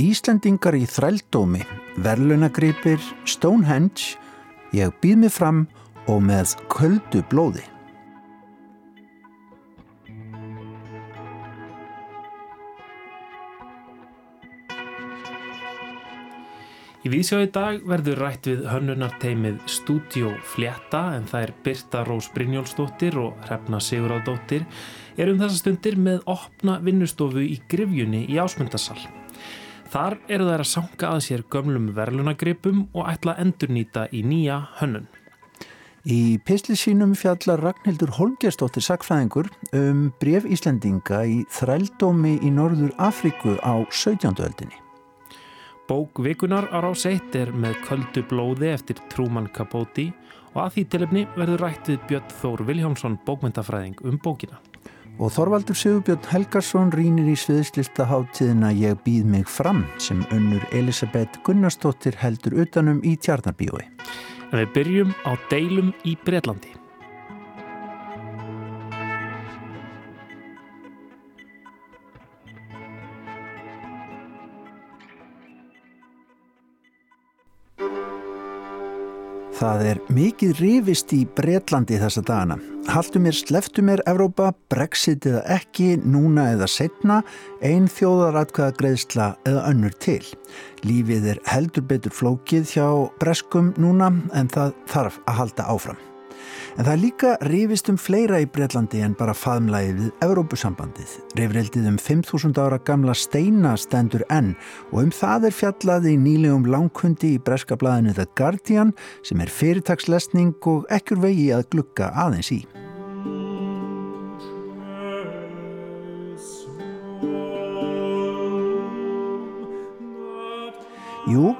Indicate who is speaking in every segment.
Speaker 1: Íslendingar í þrældómi, verlunagripir, Stonehenge, ég býð mig fram og með köldu blóði.
Speaker 2: Í vísjá í dag verður rætt við hönnunarteimið Studio Fletta en það er Birta Rós Brynjólfsdóttir og Hrefna Sigurðardóttir er um þessa stundir með opna vinnustofu í Grifjunni í Ásmundarsal. Þar eru þær að sanga að sér gömlum verlunagripum og ætla að endurnýta í nýja hönnun.
Speaker 1: Í pisli sínum fjallar Ragnhildur Holgerstóttir Sakfræðingur um bref Íslendinga í þrældómi í Norður Afríku á 17. öldinni.
Speaker 2: Bók vikunar á rás 1 er með köldu blóði eftir Trúmann Capote og að því tilöfni verður rætt við Björn Þór Viljámsson bókmyndafræðing um bókina.
Speaker 1: Og Þorvaldur Sigurbjörn Helgarsson rínir í sviðslistaháttíðina Ég býð mig fram sem unnur Elisabeth Gunnarsdóttir heldur utanum í Tjarnarbíói.
Speaker 2: En við byrjum á deilum í Breitlandi.
Speaker 1: Það er mikið rifist í Breitlandi þessa dagana. Haldu mér, sleftu mér Evrópa, brexit eða ekki, núna eða setna, einn þjóðaratkvæða greiðsla eða önnur til. Lífið er heldur betur flókið hjá breskum núna en það þarf að halda áfram. En það líka rifist um fleira í Breitlandi en bara faðmlægi við Evrópusambandið. Rifrildið um 5.000 ára gamla steina stendur enn og um það er fjallað í nýlegum langhundi í breska blæðinu The Guardian sem er fyrirtagslesning og ekkur vegi að glukka aðeins í. Jú,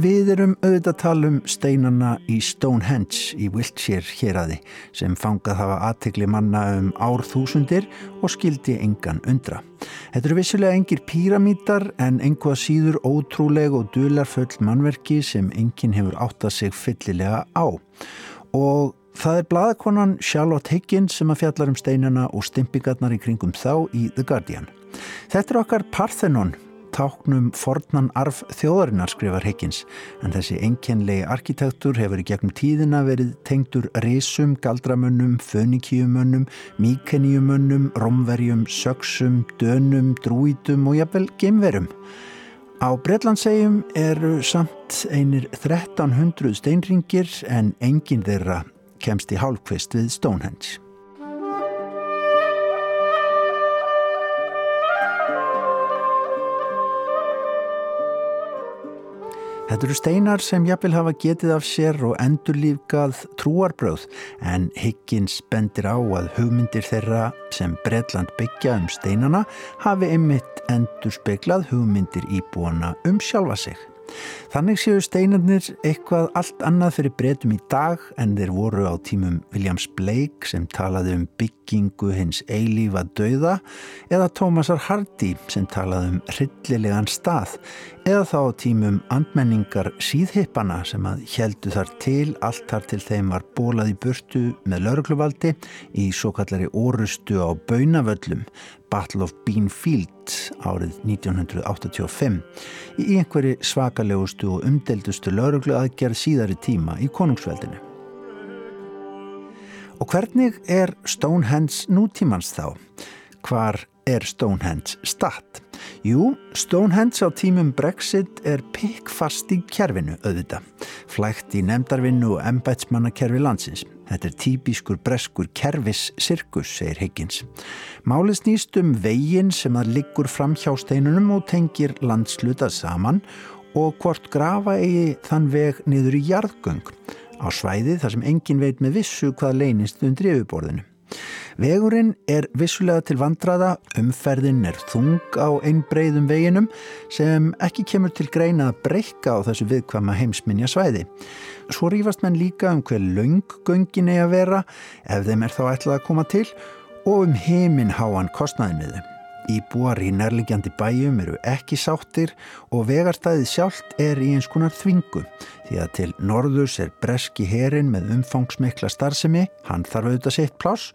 Speaker 1: Við erum auðvitað að tala um steinana í Stonehenge í Wiltshire héræði sem fangað hafa aðtegli manna um árþúsundir og skildi engan undra. Þetta eru vissulega engir píramítar en einhvað síður ótrúleg og dularfull mannverki sem enginn hefur áttað sig fyllilega á. Og það er bladakonan Charlotte Higgins sem að fjallar um steinana og stimpingarnar í kringum þá í The Guardian. Þetta er okkar Parthenon táknum fornan arf þjóðarinnar skrifar Higgins en þessi enkenlegi arkitektur hefur í gegnum tíðina verið tengdur risum, galdramönnum, fönikíumönnum, míkeníumönnum, romverjum, söksum, dönum, drúítum og jafnvel geimverum. Á Breitlandsegjum eru samt einir 1300 steinringir en enginn þeirra kemst í hálfkvist við Stonehenge. Þetta eru steinar sem jafnvel hafa getið af sér og endurlífgað trúarbröð en Higgins bendir á að hugmyndir þeirra sem Breitland byggja um steinana hafi einmitt endur speklað hugmyndir íbúana um sjálfa sig. Þannig séu steinarnir eitthvað allt annað fyrir breytum í dag en þeir voru á tímum Williams Blake sem talaði um byggingu hins eilífa dauða eða Thomasar Hardy sem talaði um hryllilegan stað eða þá tímum andmenningar síðhippana sem að heldu þar til allt þar til þeim var bólað í burtu með laurugluvaldi í svo kallari orustu á Baunavöllum Battle of Beanfield árið 1985 í einhverju svakalegustu og umdeldustu lauruglu aðgerð síðari tíma í konungsveldinu. Og hvernig er Stonehenge nútímans þá? Hvar er Stonehenge statt? Jú, Stonehenge á tímum Brexit er pikkfast í kjærfinu auðvita, flægt í nefndarvinnu og embætsmannakerfi landsins. Þetta er típiskur breskur kervis sirkus, segir Higgins. Málið snýst um veginn sem að liggur fram hjá steinunum og tengir landslutað saman og hvort grafa eigi þann veg niður í jarðgöng á svæði þar sem engin veit með vissu hvað leynist undir yfirborðinu. Vegurinn er vissulega til vandraða, umferðin er þung á einn breyðum veginum sem ekki kemur til greina að breyka á þessu viðkvama heimsminja svæði. Svo rýfast menn líka um hver launggöngin er að vera ef þeim er þá ætlað að koma til og um heiminn háan kostnaðin við þeim. Íbúar í nærlegjandi bæjum eru ekki sáttir og vegarstæðið sjálft er í eins konar þvingu því að til norðurs er breski herin með umfangsmikla starfsemi, hann þarf auðvitað sitt pláss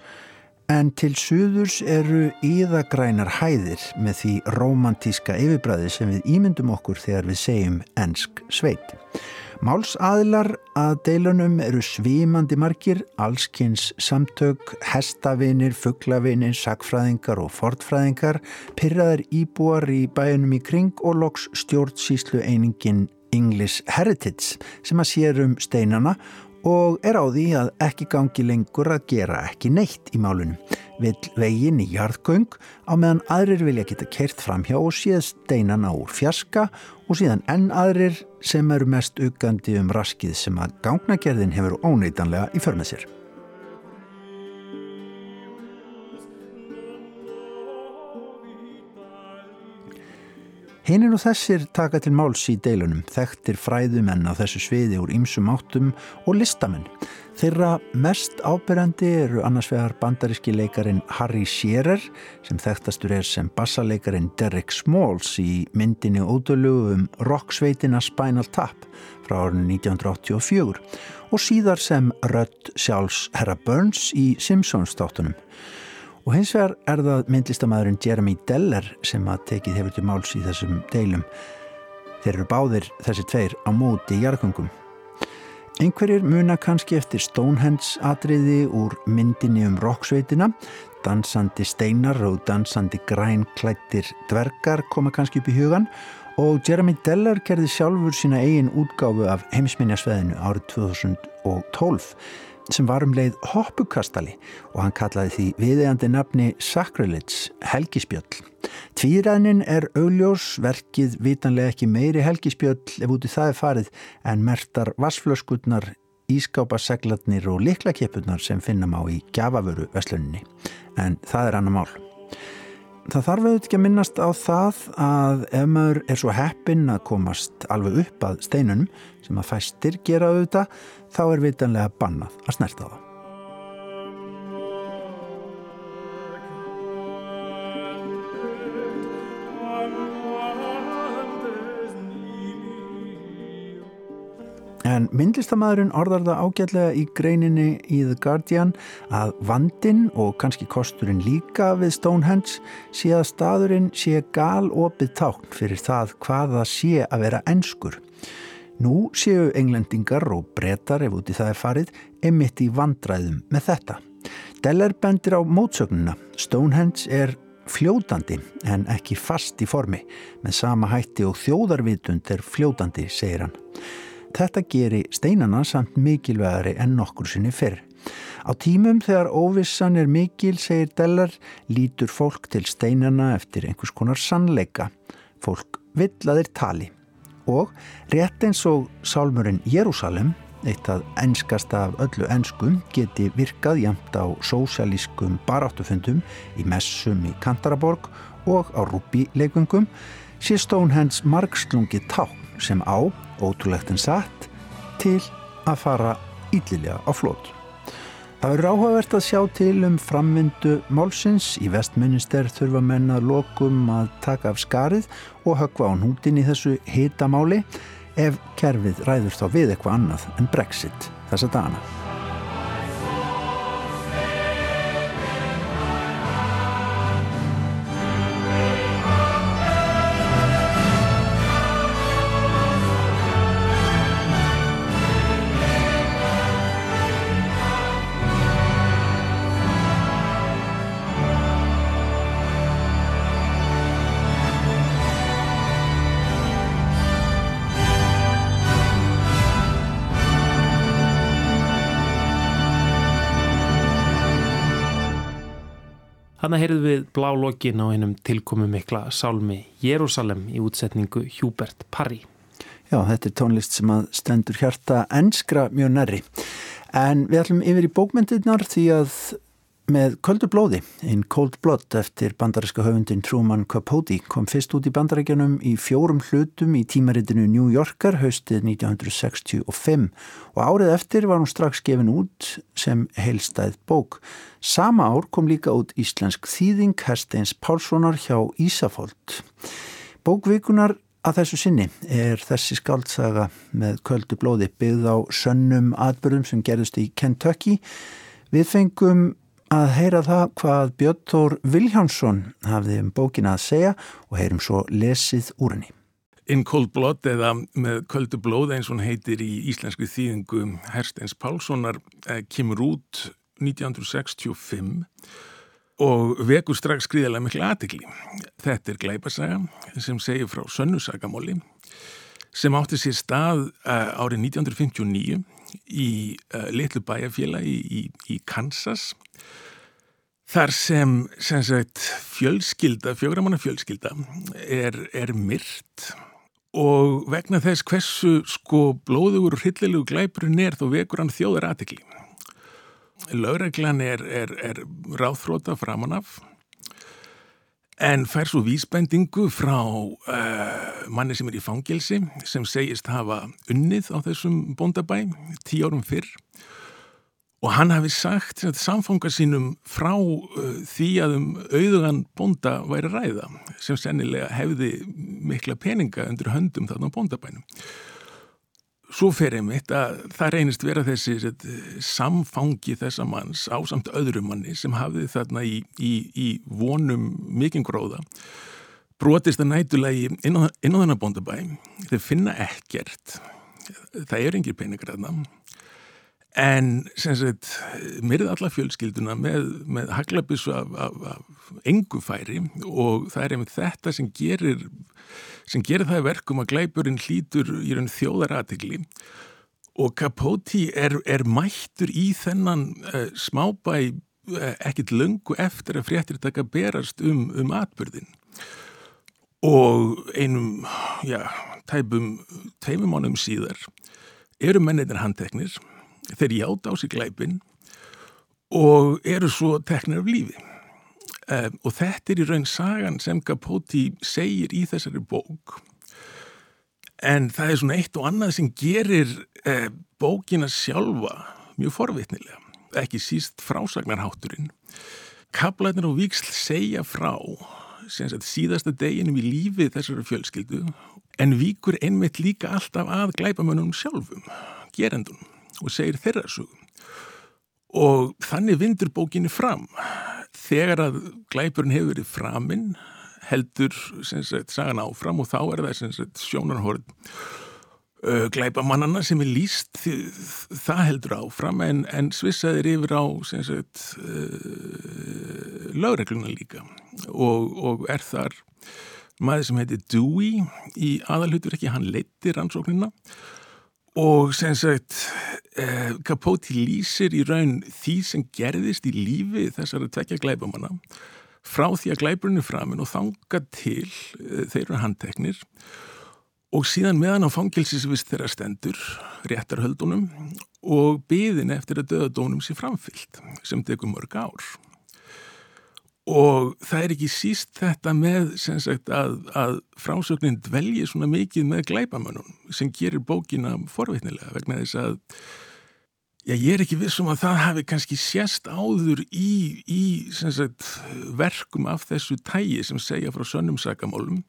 Speaker 1: En til suðurs eru íðagrænar hæðir með því romantíska yfirbræði sem við ímyndum okkur þegar við segjum ensk sveit. Málsaðilar að deilunum eru svímandi margir, allskynns samtök, hestavinir, fugglavinir, sakfræðingar og fortfræðingar, pyrraðar íbúar í bæunum í kring og loks stjórnsýslu einingin English Heritage sem að sér um steinana og er á því að ekki gangi lengur að gera ekki neitt í málunum. Vill veginn í jarðgöng á meðan aðrir vilja geta kert fram hjá og séð steinana úr fjaska og síðan enn aðrir sem eru mest aukandi um raskið sem að gangnagerðin hefur óneitanlega í förmið sér. Hinin og þessir taka til máls í deilunum, þekktir fræðumenn á þessu sviði úr ýmsum áttum og listamenn. Þeirra mest ábyrjandi eru annars vegar bandaríski leikarin Harry Shearer sem þekktastur er sem bassaleikarin Derek Smalls í myndinni ódölugu um rocksveitina Spinal Tap frá árinu 1984 og síðar sem Rödd sjálfs Herra Burns í Simpsons þáttunum. Og hins vegar er það myndlistamæðurinn Jeremy Deller sem að tekið hefur til máls í þessum deilum. Þeir eru báðir þessi tveir á móti í jarðgöngum. Einhverjir muna kannski eftir Stonehenge atriði úr myndinni um roksveitina. Dansandi steinar og dansandi grænklættir dvergar koma kannski upp í hugan og Jeremy Deller gerði sjálfur sína eigin útgáfu af heimsminjasveðinu árið 2012 sem var um leið hoppukastali og hann kallaði því viðeigandi nafni Sacrilege, helgispjöll. Tvíræðnin er augljós, verkið vitanlega ekki meiri helgispjöll ef úti það er farið en mertar vassflöskutnar, ískápaseglarnir og liklakeppunar sem finnum á í gjafavöru vesluninni. En það er annar mál. Það þarf auðvitað ekki að minnast á það að ef maður er svo heppin að komast alveg upp að steinunum sem að fæstir gera auðvitað þá er vitanlega bannað að snerta það. En myndlistamæðurinn orðar það ágætlega í greininni í The Guardian að vandin og kannski kosturinn líka við Stonehenge sé að staðurinn sé gal opið tákn fyrir það hvað það sé að vera enskur. Nú séu englendingar og brettar ef úti það er farið emitt í vandræðum með þetta. Deller bendir á mótsögnuna. Stonehenge er fljótandi en ekki fast í formi með sama hætti og þjóðarvitund er fljótandi, segir hann. Þetta geri steinana samt mikilvægari en nokkur sinni fyrr. Á tímum þegar óvissan er mikil, segir Dellar, lítur fólk til steinana eftir einhvers konar sannleika. Fólk villaðir tali. Og rétt eins og sálmurinn Jérúsalem, eitt að enskasta af öllu enskum, geti virkað jæmt á sósjalískum baráttufundum í messum í Kantaraborg og á rúbíleikungum, sé Stonehenge margslungi ták sem á, ótrúlegt en satt, til að fara íllilega á flót. Það verður áhugavert að sjá til um framvindu málsins. Í vestminister þurfa menna lokum að taka af skarið og högva á nútin í þessu hitamáli ef kerfið ræður þá við eitthvað annað en Brexit þessa dana.
Speaker 2: Blá lokin á einum tilkomu mikla sálmi Jérúsalem í útsetningu Hubert Parry.
Speaker 1: Já, þetta er tónlist sem að stendur hjarta enskra mjög nærri. En við ætlum yfir í bókmyndirnar því að með Köldu blóði, in Cold Blood eftir bandariska höfundin Truman Capote kom fyrst út í bandaríkjanum í fjórum hlutum í tímaritinu New Yorker haustið 1965 og árið eftir var hún strax gefin út sem heilstæð bók. Sama ár kom líka út íslensk þýðing Hersteins Pálssonar hjá Ísafold. Bókvíkunar að þessu sinni er þessi skaldsaga með Köldu blóði byggð á sönnum atbyrðum sem gerðust í Kentucky. Við fengum að heyra það hvað Björn Þór Viljánsson hafði um bókina að segja og heyrum svo lesið úr henni.
Speaker 3: In Cold Blood eða með Köldu blóð eins og hann heitir í íslensku þýðingu Hersteins Pálssonar eh, kemur út 1965 og vekur strax skriðilega miklu aðtikli. Þetta er gleipasaga sem segir frá Sönnusagamóli sem átti sér stað uh, árið 1959 í uh, litlu bæjarfélag í, í, í Kansas þar sem, sem sagt, fjölskylda, fjógramanna fjölskylda er, er myrt og vegna þess hversu sko blóðugur og hryllilegu glæpurinn er þá vekur hann þjóðar aðtikli. Laureglan er, er, er ráþróta framanaf en fær svo vísbendingu frá uh, manni sem er í fangilsi sem segist hafa unnið á þessum bóndabæ tíu árum fyrr og hann hafi sagt samfanga sínum frá uh, því að um auðugan bónda væri ræða sem sennilega hefði mikla peninga undir höndum þarna á bóndabænum. Svo fer einmitt að það reynist vera þessi set, samfangi þessa manns á samt öðrum manni sem hafði þarna í, í, í vonum mikinn gróða brotist að nætulegi inn á, þennan bóndabæ. Þeir finna ekkert. Það er engir peningar þarna en sem sagt myrði alla fjölskylduna með, með haglabissu af, af, af engufæri og það er einmitt þetta sem gerir sem gerir það verkum að glæpurinn hlýtur í raun þjóðaratikli og Capote er, er mættur í þennan uh, smábæ uh, ekkit lungu eftir að fréttir taka berast um, um atbyrðin og einum, já, tæpum teimumánum síðar eru mennir handteknir þeir játa á sig glæpin og eru svo teknir af lífi. Um, og þetta er í raun sagan sem Capote segir í þessari bók. En það er svona eitt og annað sem gerir uh, bókina sjálfa mjög forvitnilega, ekki síst frásagnarhátturinn. Kablarnir og Víksl segja frá síðasta deginum í lífi þessari fjölskyldu en Víkur einmitt líka alltaf að glæpamönnum sjálfum, gerendunum og segir þeirra sögum og þannig vindur bókinni fram. Þegar að glæpurinn hefur verið framinn heldur sagt, sagan áfram og þá er það sjónarhórið uh, glæpamannana sem er líst það heldur áfram en, en svissaðir yfir á uh, lögregluna líka. Og, og er þar maður sem heitir Dewey í aðalhutur ekki, hann leittir rannsóknina og sem sagt eh, Capote lýsir í raun því sem gerðist í lífi þessara tvekja glæbamanna frá því að glæburinn er framinn og þanga til eh, þeir eru handteknir. Og síðan meðan á fangilsisvist þeirra stendur réttarhöldunum og byðin eftir að döðadónum sé framfyllt sem tekur mörg ár og það er ekki síst þetta með sagt, að, að frásögnin dvelji svona mikið með glæbamönnum sem gerir bókina forvitnilega vegna þess að já, ég er ekki vissum að það hafi kannski sérst áður í, í sagt, verkum af þessu tægi sem segja frá sönnum sakamálum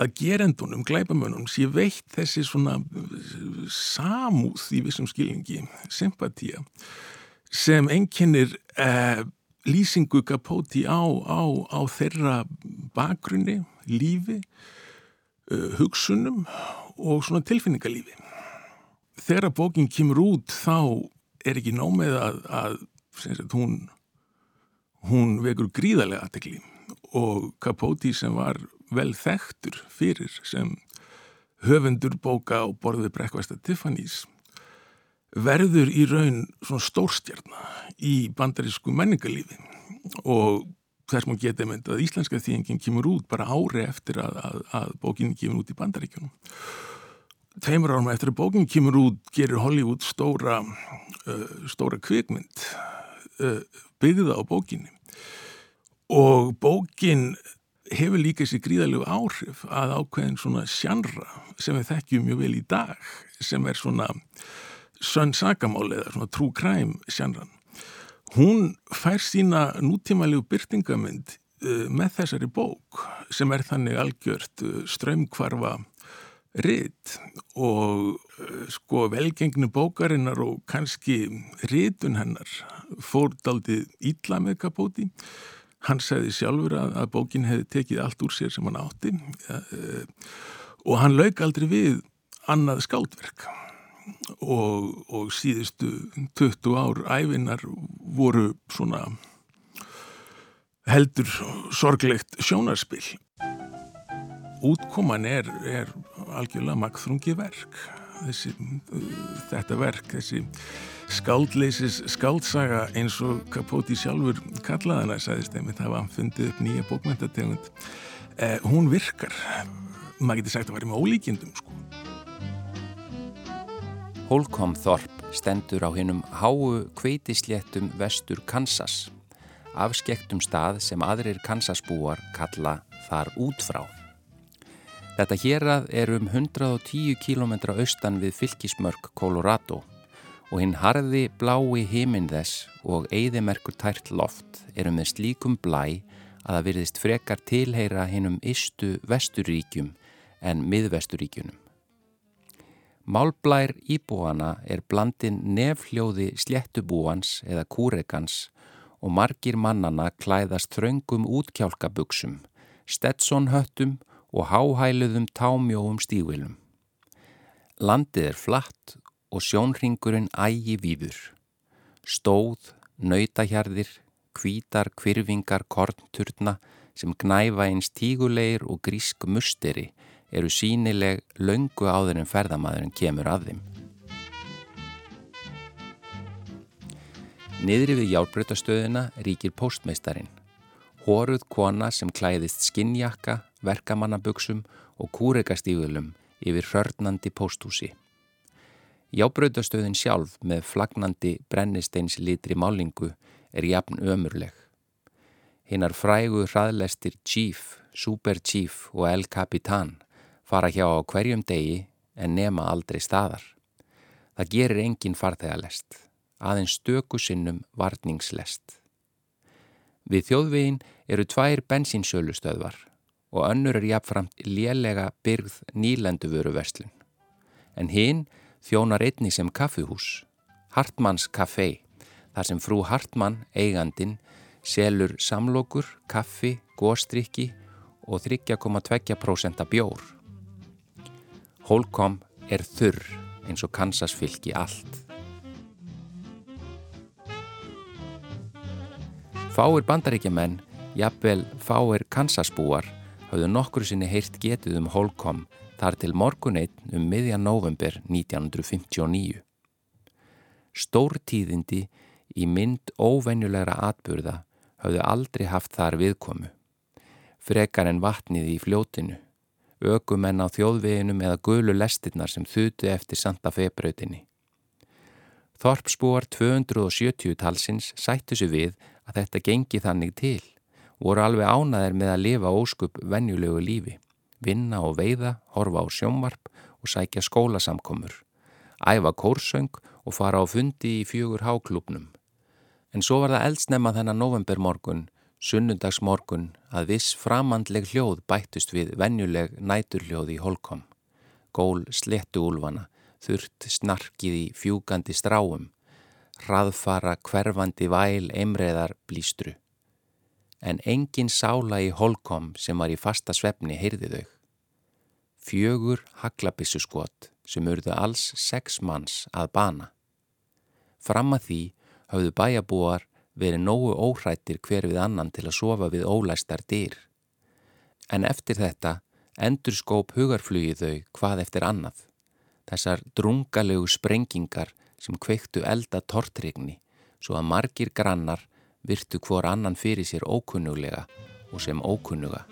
Speaker 3: að gerendunum, glæbamönnum sé veitt þessi svona samúð í vissum skilningi, sympatíja sem enginnir eh, lýsingu Capote á, á, á þeirra bakgrunni, lífi, uh, hugsunum og svona tilfinningalífi. Þegar bókinn kemur út þá er ekki nómið að, að sagt, hún, hún vekur gríðarlega aðtekli og Capote sem var vel þekktur fyrir sem höfundur bóka á borðið brekkvæsta Tiffany's verður í raun svona stórstjarnar í bandarísku menningarlífi og þess maður geta mynd að íslenska þýðingin kemur út bara ári eftir að, að, að bókinn kemur út í bandaríkjunum. Tveimur árum eftir að bókinn kemur út gerir Hollywood stóra, uh, stóra kvikmynd uh, byggða á bókinni og bókinn hefur líka þessi gríðalegu áhrif að ákveðin svona sjannra sem við þekkjum mjög vel í dag sem er svona sönn sagamáli eða svona true crime sjanran. Hún fær sína nútímalegu byrtingamind uh, með þessari bók sem er þannig algjört uh, strömmkvarfa ritt og uh, sko velgengnu bókarinnar og kannski rittun hennar fórdaldið ítla með Kapóti hann segði sjálfur að, að bókin hefði tekið allt úr sér sem hann átti og hann lauk aldrei við annað skáldverk og, og síðustu 20 ár æfinar voru svona heldur sorglegt sjónarspill útkoman er, er algjörlega magþrungi verk. Þessi, þetta verk þessi skáldleisis skáldsaga eins og Kapóti sjálfur kallaðana sæðist einmitt hafa fundið upp nýja bókmyndategund eh, hún virkar. Maður getur sagt að það væri með ólíkjendum sko
Speaker 4: Holcomb Þorp stendur á hinnum háu kveitisléttum vestur Kansas afskektum stað sem aðrir Kansasbúar kalla þar út frá Þetta hérað er um 110 km austan við fylgismörk Colorado og hinn harði blái heiminn þess og eigðimerkur tært loft eru með slíkum blæ að það virðist frekar tilheyra hinnum istu vesturíkjum en miðvesturíkjunum. Málblær íbúana er blandin nefljóði sléttubúans eða kúrekans og margir mannana klæðast þraungum útkjálkabuksum, stetsonhöttum og háhæluðum támjóum stígvilum. Landið er flatt og sjónringurinn ægi víður. Stóð, nautahjarðir, kvítar, kvirfingar, kornturna sem gnæfa eins tígulegir og grísk musteri eru sínileg löngu áður en ferðamæðurinn kemur af þeim. Niðri við hjálpbreytastöðuna ríkir postmeistarin. Hóruð kona sem klæðist skinnjakka, verkamannaböksum og kúrekastígulum yfir hörnandi pósthúsi. Jábrautastöðin sjálf með flagnandi brennisteins litri málingu er jafn ömurleg. Hinnar frægu hraðlestir Chief, Super Chief og El Capitan fara hjá á hverjum degi en nema aldrei staðar. Það gerir engin farþegalest, aðeins stöku sinnum varningslest. Við þjóðvegin eru tvær bensinsölustöðvar og önnur er jafnframt lélega byrð nýlendu verslun. En hinn þjónar einni sem kaffuhús, Hartmanns Café, þar sem frú Hartmann, eigandin, selur samlokur, kaffi, góstrykki og 3,2% bjór. Holcomb er þurr eins og Kansas fylki allt. Fáir bandaríkjaman, jafnvel fáir Kansasbúar hafðu nokkru sinni heyrt getið um Holcomb þar til morguneitt um miðjan november 1959. Stórtíðindi í mynd óvenjulegra atburða hafðu aldrei haft þar viðkomu. Frekar en vatnið í fljótinu, ökumenn á þjóðveginum eða gulu lestirnar sem þutu eftir Santa Fe-brautinni. Þorpsbúar 270 talsins sættu sig við að þetta gengi þannig til voru alveg ánaðir með að lifa óskup venjulegu lífi, vinna og veiða, horfa á sjómvarp og sækja skólasamkomur, æfa kórsöng og fara á fundi í fjögur háklubnum. En svo var það eldsnemma þennan novembermorgun, sunnundagsmorgun, að viss framandleg hljóð bættust við venjuleg næturhljóð í holkom. Gól slettu úlvana, þurft snarkið í fjúgandi stráum, hraðfara hverfandi væl eimreðar blístru en engin sála í holkom sem var í fasta svefni heyrði þau. Fjögur haglabissu skot sem urðu alls sex manns að bana. Fram að því hafðu bæjabúar verið nógu óhrættir hver við annan til að sofa við ólæstar dyr. En eftir þetta endur skóp hugarflugið þau hvað eftir annað. Þessar drungalegu sprengingar sem kveiktu elda tortrygni svo að margir grannar virtu hvor annan fyrir sér ókunnuglega og sem ókunnuga.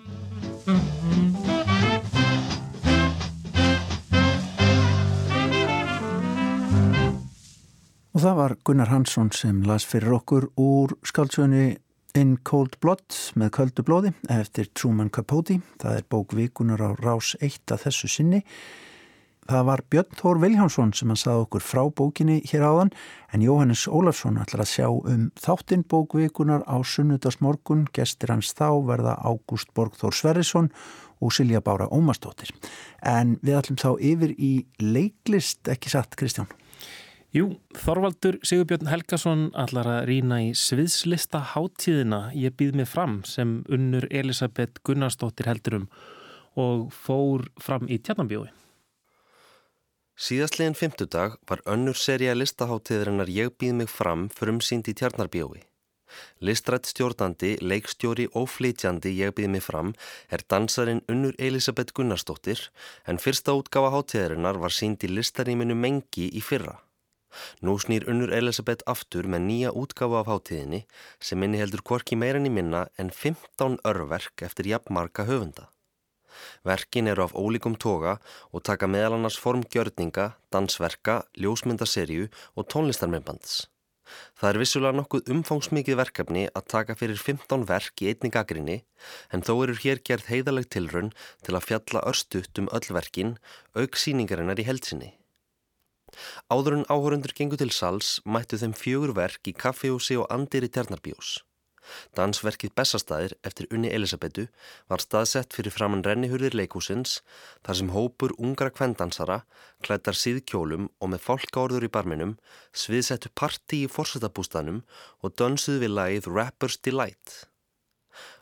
Speaker 1: Og það var Gunnar Hansson sem las fyrir okkur úr skáldsögunni In Cold Blood með köldu blóði eftir Truman Capote. Það er bók vikunar á rás 1 að þessu sinni. Það var Björn Þór Viljánsson sem hann saði okkur frá bókinni hér áðan en Jóhannes Ólafsson ætlar að sjá um þáttinn bókvikunar á sunnudagsmorgun. Gestir hans þá verða Ágúst Borgþór Sverrisson og Silja Bára Ómarsdóttir. En við ætlum þá yfir í leiklist, ekki satt Kristján?
Speaker 2: Jú, Þorvaldur Sigurbjörn Helgason allar að rýna í sviðslista háttíðina Ég býð mig fram sem unnur Elisabeth Gunnarsdóttir heldurum og fór fram í tjarnambjói.
Speaker 5: Síðastlegin fymtudag var önnur seria listaháttiðurinnar Ég býð mig fram frumsýnd í tjarnarbjói. Listrætt stjórnandi, leikstjóri og flytjandi Ég býð mig fram er dansarin unnur Elisabeth Gunnarsdóttir en fyrsta útgafa háttiðurinnar var sínd í listaríminu Mengi í fyrra. Nú snýr unnur Elisabeth aftur með nýja útgafa af háttiðinni sem minni heldur korki meirinni minna en 15 örverk eftir jafnmarka höfunda. Verkin eru af ólíkum toga og taka meðal annars formgjörninga, dansverka, ljósmyndaserju og tónlistarmennbands. Það er vissulega nokkuð umfangsmikið verkefni að taka fyrir 15 verk í einni gaggrinni en þó eru hér gerð heiðaleg tilrun til að fjalla örstuðt um öll verkin auk síningarinnar í heldsinni. Áður en áhörundur gengur til sals mættu þeim fjögur verk í kaffehúsi og andir í tjarnarbjós. Dansverkið Bessastæðir eftir Unni Elisabetu var staðsett fyrir framann rennihurðir leikúsins þar sem hópur ungra kvendansara klættar síðkjólum og með fólkáður í barminum sviðsettu parti í fórsetabústanum og dönsuð við lagið Rapper's Delight.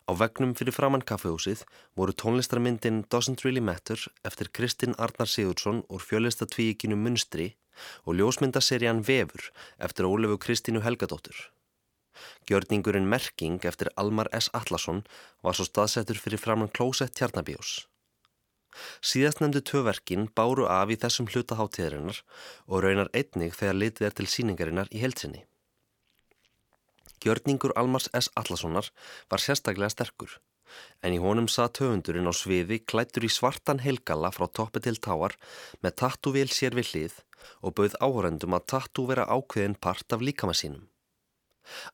Speaker 5: Á vegnum fyrir framann kaffehúsið voru tónlistarmyndin Doesn't Really Matter eftir Kristinn Arnar Sigurdsson úr fjölistatvíikinu Munstri og ljósmyndaserjan Vefur eftir Ólegu Kristínu Helgadóttur. Gjörningurinn Merking eftir Almar S. Allarsson var svo staðsettur fyrir framann klósett tjarnabjós. Síðast nefndu töverkin báru af í þessum hlutaháttíðarinnar og raunar einnig þegar litið er til síningarinnar í heilsinni. Gjörningur Almars S. Allarssonar var sérstaklega sterkur, en í honum satt höfundurinn á sviði klættur í svartan helgalla frá toppi til táar með tattúvél sér við hlið og bauð áhörendum að tattú vera ákveðin part af líkama sínum.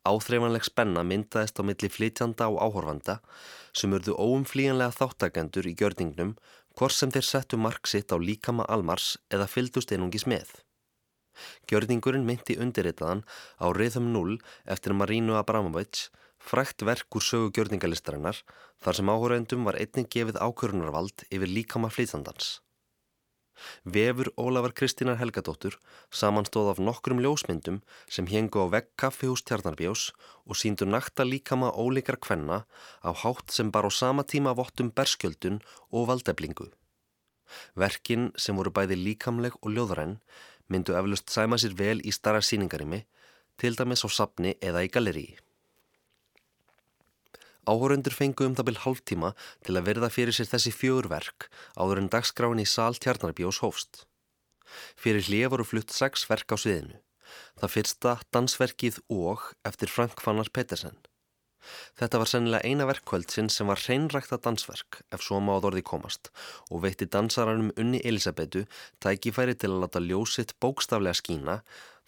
Speaker 5: Áþreifanleg spenna myndaðist á milli flytjanda og áhorfanda sem urðu óumflíjanlega þáttakendur í gjörningnum hvort sem þeir settu mark sitt á líkama almars eða fyldust einungis með. Gjörningurinn myndi undirritaðan á Rhythm 0 eftir Marínu Abramovic frækt verk úr sögu gjörningalistarinnar þar sem áhorfendum var einnig gefið ákvörunarvald yfir líkama flytjandans. Vefur Ólafar Kristínar Helgadóttur samanstóð af nokkrum ljósmyndum sem hengu á vegg kaffihús Tjarnarbjós og síndu nakta líkama ólíkar kvenna á hátt sem bar á sama tíma vottum berskjöldun og valdeblingu. Verkin sem voru bæði líkamleg og ljóðræn myndu eflust sæma sér vel í starra síningarimi, til dæmis á sapni eða í galleríi. Áhórundur fengu um það byrj hálftíma til að verða fyrir sér þessi fjögurverk áður en dagskráin í sál tjarnarbjós hófst. Fyrir hlið voru flutt sex verk á sviðinu. Það fyrsta dansverkið og eftir Frank Fannar Pettersen. Þetta var sennilega eina verkkvöldsinn sem var hreinrækta dansverk ef svo máð orði komast og veitti dansaranum unni Elisabetu tækifæri til að lata ljósitt bókstaflega skína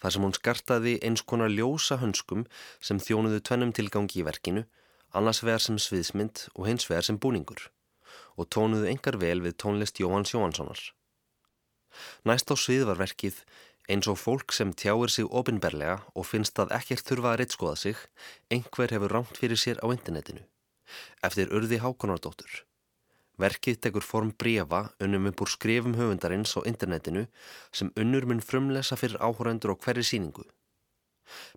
Speaker 5: þar sem hún skartaði eins konar ljósa hönskum sem þjónuðu tvennum tilgangi í verkinu annars vegar sem sviðsmynd og hins vegar sem búningur og tónuðu engar vel við tónlist Jóhanns Jóhanssonar. Næst á svið var verkið eins og fólk sem tjáir sig ofinberlega og finnst að ekkert þurfa að reittskoða sig, einhver hefur rámt fyrir sér á internetinu. Eftir urði Hákonardóttur. Verkið tekur form brefa unnum upp úr skrifum höfundarins á internetinu sem unnur mun frumlesa fyrir áhórandur á hverju síningu.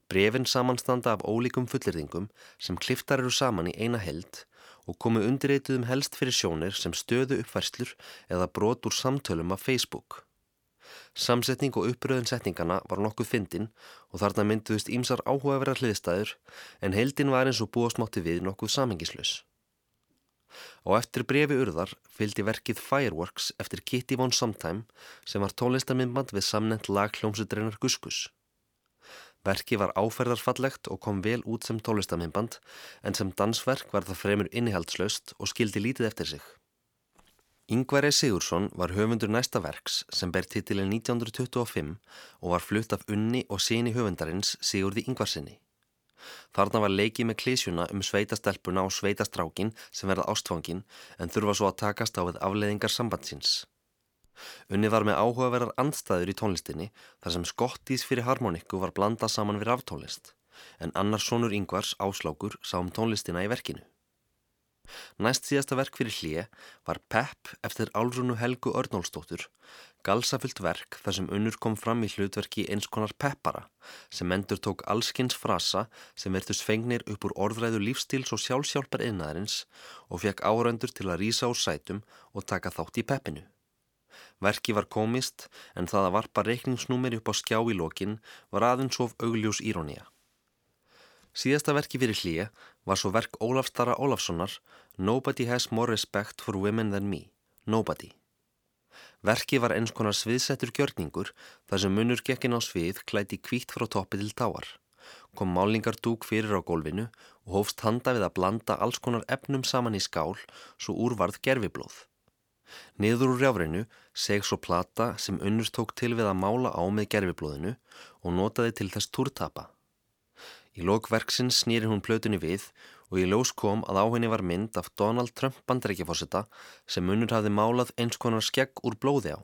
Speaker 5: Brefin samanstanda af ólíkum fullirðingum sem kliftar eru saman í eina held og komu undirreituðum helst fyrir sjónir sem stöðu uppfærslur eða brot úr samtölum af Facebook. Samsetning og uppröðun setningana var nokkuð fyndin og þarna mynduðist ímsar áhugaverðar hliðstæður en heldin var eins og búastmátti við nokkuð samingislaus. Og eftir brefi urðar fylgdi verkið Fireworks eftir Kitty Von Sometime sem var tónlistarminnband við samnend lag hljómsutreinar Guskus. Verki var áferðarfallegt og kom vel út sem tólistaminnband en sem dansverk var það fremur innihaldslaust og skildi lítið eftir sig. Yngveri Sigursson var höfundur næsta verks sem ber titilin 1925 og var flutt af unni og síni höfundarins Sigurði Yngvarsinni. Þarna var leikið með klísjuna um sveitastelpuna og sveitastrákin sem verða ástfangin en þurfa svo að takast á við afleðingar sambandsins. Unni var með áhugaverðar andstæður í tónlistinni þar sem skottís fyrir harmonikku var blandað saman við raftónlist en annars sonur yngvars áslákur sá um tónlistina í verkinu. Næst síðasta verk fyrir hlið var Pepp eftir Álrunu Helgu Örnólsdóttur, galsafullt verk þar sem unnur kom fram í hlutverki eins konar peppara sem endur tók allskins frasa sem verðust fengnir upp úr orðræðu lífstíls og sjálfsjálpar innæðarins og fekk áröndur til að rýsa úr sætum og taka þátt í peppinu. Verki var komist en það að varpa reikningsnúmeri upp á skjá í lokin var aðeins of augljós írónía. Síðasta verki fyrir hlýja var svo verk Ólafstara Ólafssonar Nobody has more respect for women than me. Nobody. Verki var eins konar sviðsettur gjörningur þar sem munur gekkin á svið klæti kvítt frá toppi til táar. Kom málingardúk fyrir á gólfinu og hófst handa við að blanda alls konar efnum saman í skál svo úrvarð gerfiblóð. Niður úr rjáfrinu seg svo plata sem unnur tók til við að mála á með gerfiblóðinu og notaði til þess túrtapa. Í lokverksinn snýri hún plötunni við og í ljós kom að á henni var mynd af Donald Trump bandreikifósita sem unnur hafði málað eins konar skegg úr blóði á.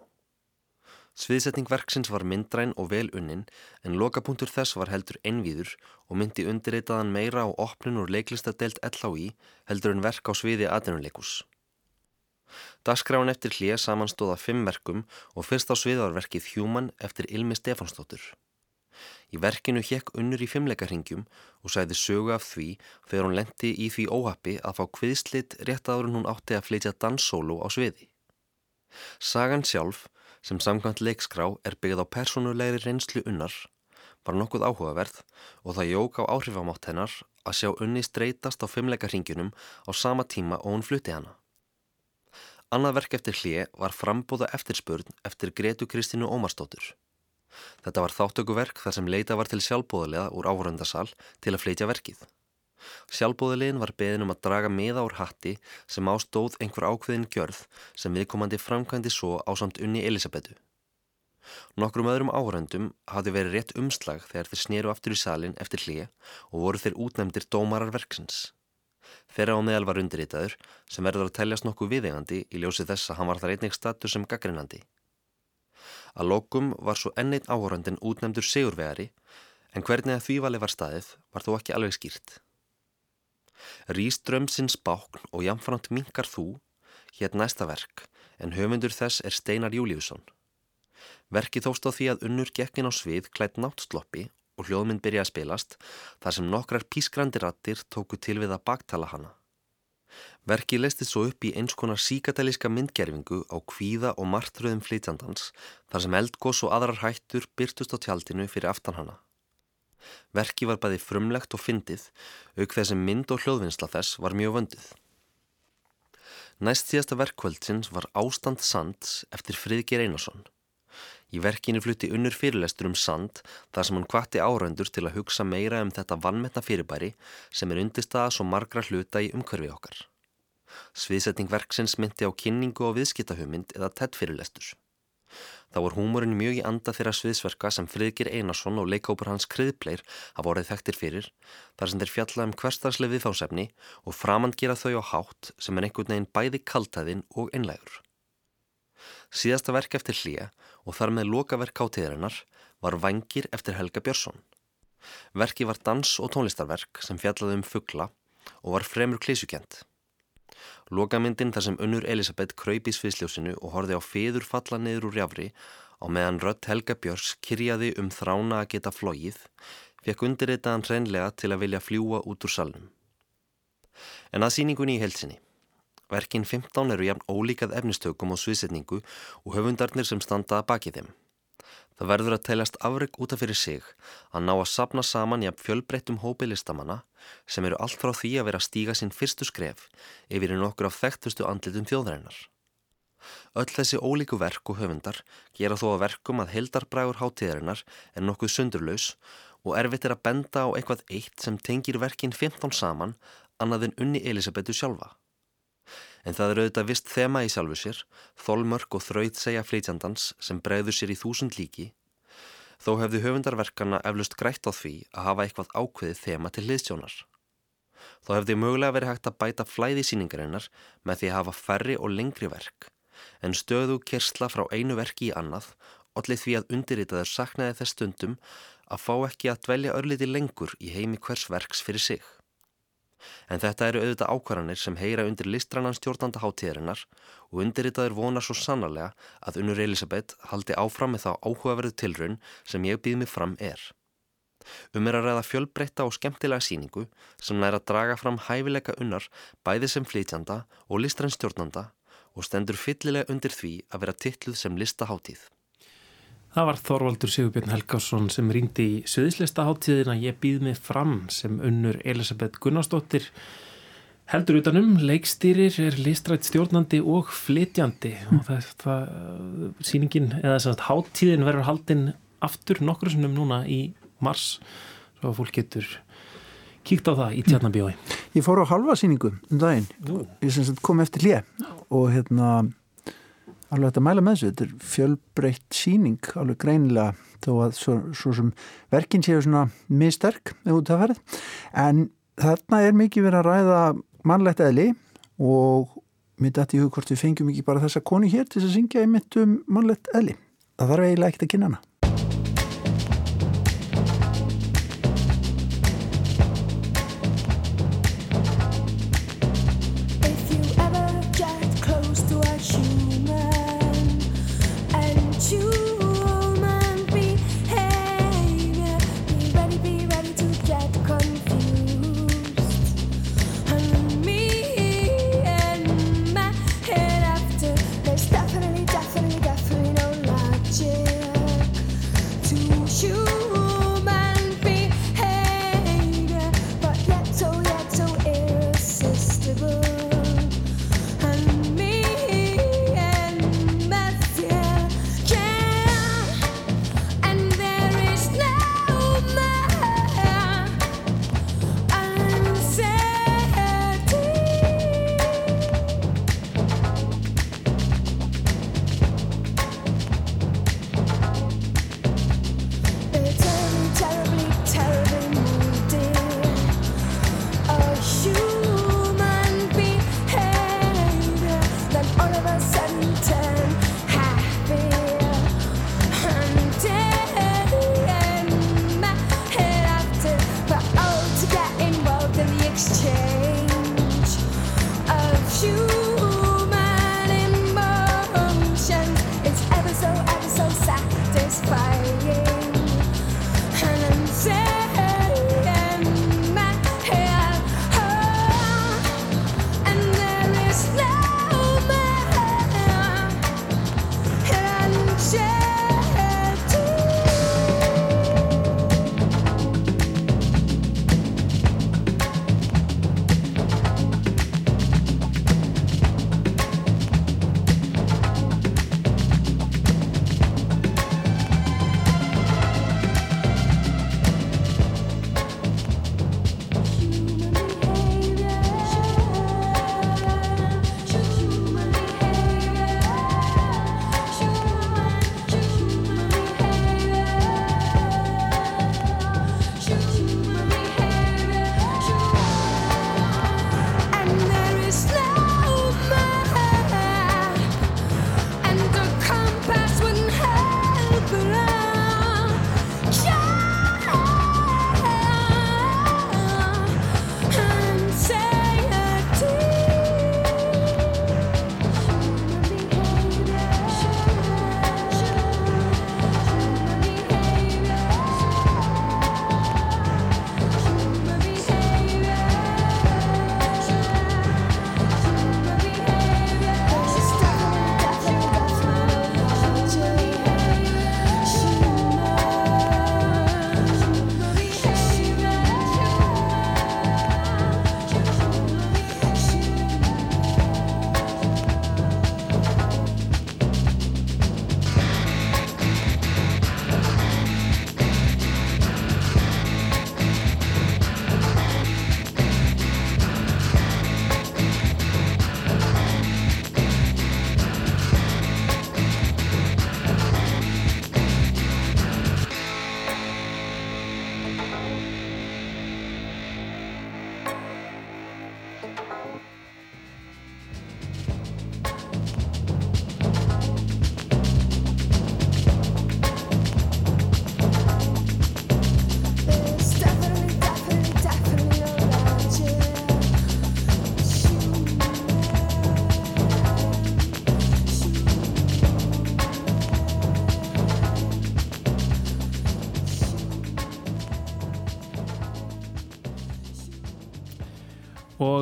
Speaker 5: Sviðsetning verksins var myndræn og vel unnin en lokapunktur þess var heldur einvíður og myndi undirreitaðan meira á opnun úr leiklistadelt LHI heldur en verk á sviði aðeinuleikus. Dagskráin eftir hlýja samanstóða fimm verkum og fyrst á sviðarverkið Human eftir Ilmi Stefansdóttur. Í verkinu hekk unnur í fimmleikaringjum og sæði sögu af því þegar hún lendi í því óhappi að fá kviðslit rétt aður hún átti að flytja danssólu á sviði. Sagan sjálf, sem samkvæmt leikskrá er byggð á personulegri reynslu unnar, var nokkuð áhugaverð og það jók á áhrifamátt hennar að sjá unni streytast á fimmleikaringjunum á sama tíma og hún flutti hana. Annað verk eftir hlið var frambóða eftirspurn eftir Gretu Kristínu Ómarsdóttur. Þetta var þáttökuverk þar sem leita var til sjálfbóðulega úr áhörundasal til að flytja verkið. Sjálfbóðulegin var beðin um að draga miða úr hatti sem ástóð einhver ákveðin gjörð sem viðkomandi framkvæmdi svo á samt unni Elisabetu. Nokkrum öðrum áhörundum hafði verið rétt umslag þegar þeir sneru aftur í salin eftir hlið og voru þeir útnefndir dómarar verksins. Þeirra á meðal var undirritaður sem verður að teljast nokkuð viðegandi í ljósi þess að hann var þar einnig status sem gaggrinandi. Að lokum var svo enneitt áhórandin útnemdur segurvegari en hvernig að þvívali var staðið var þó ekki alveg skýrt. Rýströmsins bákn og jamframt minkar þú hétt næsta verk en höfundur þess er Steinar Júliusson. Verki þóst á því að unnur gekkin á svið klætt náttsloppi og hljóðmynd byrja að spilast þar sem nokkrar pískrandi rattir tóku til við að baktala hana. Verki leistið svo upp í eins konar síkatæliska myndgerfingu á kvíða og martröðum flytjandans þar sem eldgós og aðrar hættur byrtust á tjaldinu fyrir aftan hana. Verki var bæði frumlegt og fyndið, auk þess að mynd og hljóðvinnsla þess var mjög vöndið. Næst síðasta verkkvöldsins var Ástand Sands eftir Friðger Einarsson. Í verkinu flutti unnur fyrirlestur um sand þar sem hann kvatti áröndur til að hugsa meira um þetta vannmetna fyrirbæri sem er undirstaða svo margra hluta í umhverfi okkar. Sviðsetning verksins myndi á kynningu og viðskiptahumynd eða tett fyrirlestur. Þá var húmórin mjög í anda þeirra sviðsverka sem Friðgir Einarsson og leikópur hans Kriðpleir hafa vorið þekktir fyrir þar sem þeir fjalla um hverstarslega viðfásefni og framand gera þau á hátt sem er einhvern veginn bæði kaltæðin og einlegur. Síðasta verk eftir hlýja og þar með lokaverk átíðarinnar var Vangir eftir Helga Björnsson. Verki var dans- og tónlistarverk sem fjallaði um fuggla og var fremur klísukent. Lokamyndin þar sem unnur Elisabeth kröyp í sviðsljósinu og horfi á feður falla niður úr jafri á meðan rött Helga Björns kyrjaði um þrána að geta flóið, fekk undirreitaðan hreinlega til að vilja fljúa út úr salnum. En að síningunni í helsinni. Verkin 15 eru jafn ólíkað efnistökum og sviðsetningu og höfundarnir sem standaða baki þeim. Það verður að teljast afrygg útaf fyrir sig að ná að sapna saman jafn fjölbreyttum hópi listamanna sem eru allt frá því að vera að stíga sín fyrstu skref yfir í nokkur af þekktustu andlitum þjóðarinnar. Öll þessi ólíku verk og höfundar gera þó að verkum að heldarbrægur hátíðarinnar er nokkuð sundurlaus og erfitt er að benda á eitthvað eitt sem tengir verkin 15 saman annað en unni Elisabetu sjálfa. En það er auðvitað vist þema í sjálfu sér, þólmörk og þraut segja flytjandans sem bregður sér í þúsund líki, þó hefðu höfundarverkana eflust grætt á því að hafa eitthvað ákveðið þema til hliðstjónar. Þó hefði mögulega verið hægt að bæta flæði síningarinnar með því að hafa færri og lengri verk, en stöðu kersla frá einu verki í annað, allir því að undirritaður saknaði þess stundum að fá ekki að dvelja örliti lengur í heimi hvers verks fyrir sig. En þetta eru auðvitað ákvarðanir sem heyra undir listrannan stjórnanda hátíðarinnar og undirritaður vonar svo sannarlega að unnur Elisabeth haldi áfram með þá áhugaverðu tilraun sem ég býð mig fram er. Um er að ræða fjölbreytta og skemmtilega síningu sem næra að draga fram hæfileika unnar bæði sem flytjanda og listrann stjórnanda og stendur fyllilega undir því að vera titluð sem listaháttíð.
Speaker 2: Það var Þorvaldur Sigurbjörn Helgásson sem ringdi í Suðislista háttíðina Ég býð mig fram sem unnur Elisabeth Gunnarsdóttir heldur utanum, leikstýrir, er listrætt stjórnandi og flytjandi og það, það síningin eða þess að háttíðin verður haldinn aftur nokkru sinnum núna í mars svo að fólk getur kíkt á það í tjarnabjói.
Speaker 1: Ég fór á halva síningu um daginn, Jú. ég kom eftir hlið og hérna alveg hægt að mæla með þessu, þetta er fjölbreytt síning alveg greinilega þó að svo, svo sem verkinn séu svona misterk ef út af ferð. En þarna er mikið verið að ræða mannlegt eðli og mitt að ég hug hvort við fengjum ekki bara þessa koni hér til að syngja í mitt um mannlegt eðli. Það þarf eiginlega ekkert að kynna hana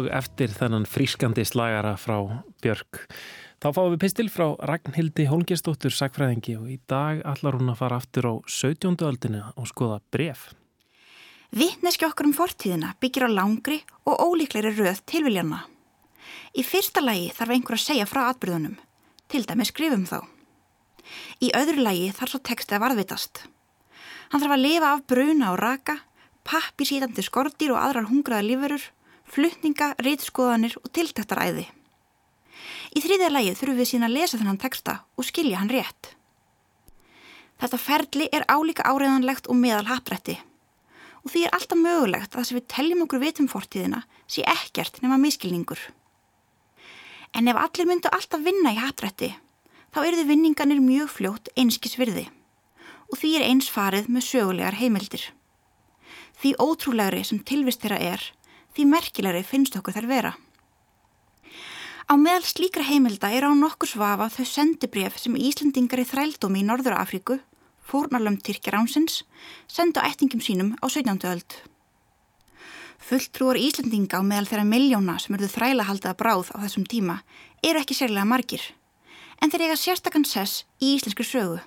Speaker 2: og eftir þennan frískandi slagara frá Björk. Þá fáum við pistil frá Ragnhildi Holmgjastóttur Sækfræðingi og í dag allar hún að fara aftur á 17. öldinu og skoða bref.
Speaker 6: Vittneski okkur um fortíðina byggir á langri og ólíkleri röð tilviljanna. Í fyrsta lægi þarf einhver að segja frá atbyrðunum, til dæmi skrifum þá. Í öðru lægi þarf svo teksti að varðvitast. Hann þarf að lifa af bruna og raka, pappi sítandi skortýr og aðrar hungraða lífurur, flutninga, reytskoðanir og tiltæktaræði. Í þriðja lægi þurfum við sína að lesa þennan texta og skilja hann rétt. Þetta ferli er álíka áreðanlegt og meðal haprætti og því er alltaf mögulegt að það sem við teljum okkur vitum fortíðina sé ekkert nema miskilningur. En ef allir myndu alltaf vinna í haprætti þá eru þið vinninganir mjög fljótt einskis virði og því er eins farið með sögulegar heimildir. Því ótrúlegri sem tilvist þeirra er, því merkilegri finnst okkur þær vera. Á meðal slíkra heimilda er á nokkur svafa þau sendibref sem Íslandingar í þrældómi í Norður Afríku, fórnarlöfum Tyrkjar ánsins, sendu ættingum sínum á 17. öld. Fulltrúar Íslandinga á meðal þeirra miljóna sem eruðu þræla haldaða bráð á þessum tíma eru ekki sérlega margir, en þeir eiga sérstakann sess í íslenski sögu.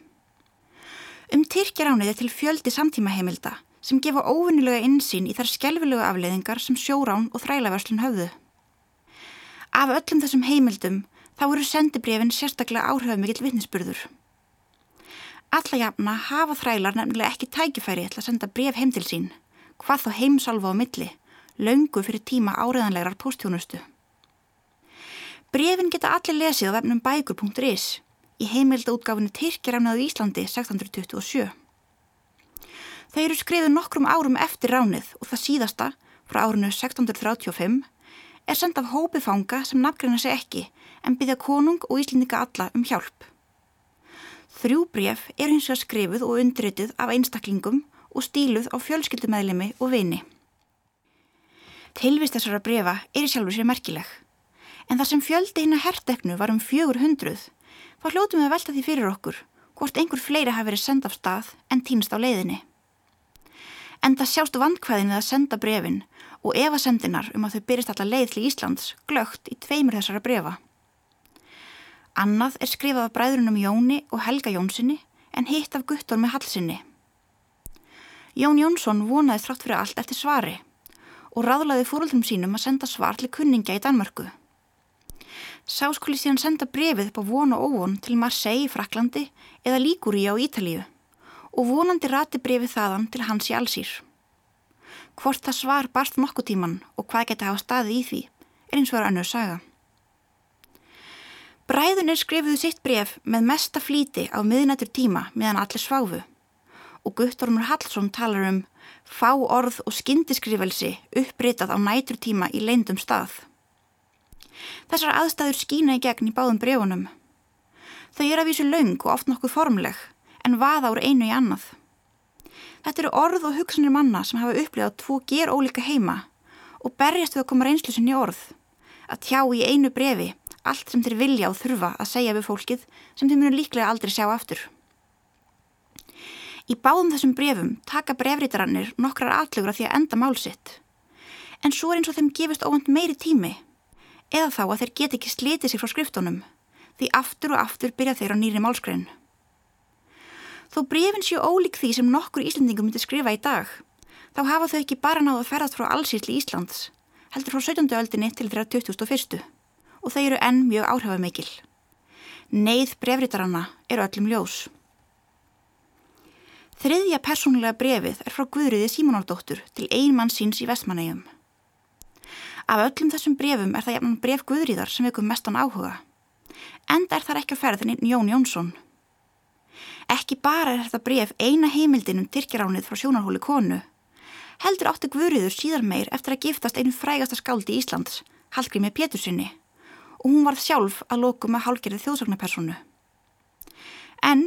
Speaker 6: Um Tyrkjar ánið er til fjöldi samtíma heimilda sem gefa óvinnilega insýn í þar skjálfilegu afleiðingar sem sjórán og þrælaverslun höfðu. Af öllum þessum heimildum þá eru sendibrefin sérstaklega áhrifamikill vittnisspurður. Alla jafna hafa þrælar nefnilega ekki tækifæri til að senda bref heim til sín, hvað þá heimsalva á milli, laungu fyrir tíma áriðanlegar postjónustu. Brefin geta allir lesið á vefnum bækur.is í heimildaútgáfinu Tyrkjaránaðu Íslandi 1627. Þau eru skriðið nokkrum árum eftir ránið og það síðasta frá árinu 1635 er send af hópi fanga sem nafngreina sig ekki en byggja konung og íslendinga alla um hjálp. Þrjú bref er hins vegar skrifuð og undritið af einstaklingum og stíluð á fjölskyldumæðlemi og vini. Tilvist þessara brefa er í sjálfur sér merkileg, en þar sem fjöldi hinn að herteknu var um fjögur hundruð, þá hljótum við að velta því fyrir okkur hvort einhver fleiri hafi verið send af stað en týnst á leiðinni. En það sjástu vandkvæðin við að senda brefin og evasendinar um að þau byrjast alla leið til Íslands glögt í tveimur þessara brefa. Annað er skrifað af bræðrunum Jóni og Helga Jónssoni en hitt af Guttor með Hallsinni. Jón Jónsson vonaði þrátt fyrir allt eftir svari og ráðlaði fóröldrum sínum að senda svar til kunningja í Danmörku. Sá skuli síðan senda brefið på von og óvon til Marseille í Fraklandi eða Lígúri á Ítalíu og vonandi rati brefið þaðan til hans í allsýr. Hvort það svar barst nokkuð tíman og hvað geti hafa staði í því er eins og er önnur saga. Bræðunir skrifuðu sitt bref með mesta flíti á miðnættur tíma meðan allir sváfu og Guttormur Hallsson talar um fá orð og skyndiskrifelse uppritað á nætur tíma í leindum stað. Þessar aðstæður skína í gegn í báðum brefunum. Þau er að vísu laung og oft nokkuð formleg en vaða úr einu í annað. Þetta eru orð og hugsanir manna sem hafa upplifað tvo ger ólíka heima og berjast við að koma reynslusin í orð. Að tjá í einu brefi allt sem þeir vilja og þurfa að segja við fólkið sem þeir munu líklega aldrei sjá aftur. Í báðum þessum brefum taka brefritarannir nokkrar aðlugur að því að enda málsitt. En svo er eins og þeim gefist óvand meiri tími eða þá að þeir get ekki slitið sig frá skriftunum því aftur og aftur byrja þeir á nýri málskrein. Þó brefin séu ólík því sem nokkur Íslandingum myndi skrifa í dag, þá hafa þau ekki bara náðu að ferðast frá allsýrsli Íslands, heldur frá 17. öldinni til þeirra 2001. og þau eru enn mjög áhrifamikil. Neið brefritaranna eru öllum ljós. Þriðja persónulega brefið er frá Guðriði Símonaldóttur til einmann síns í vestmannegjum. Af öllum þessum brefum er það jafnan bref Guðriðar sem vekum mestan áhuga. Enda er þar ekki að ferðinni Jón Jónsson. Ekki bara er þetta bref eina heimildin um Tyrkjaránið frá sjónarhóli konu. Heldur átti Guðriður síðar meir eftir að giftast einu frægasta skáldi Íslands, Hallgrími Pétursinni, og hún varð sjálf að loku með hálgerið þjóðsagnapersonu. En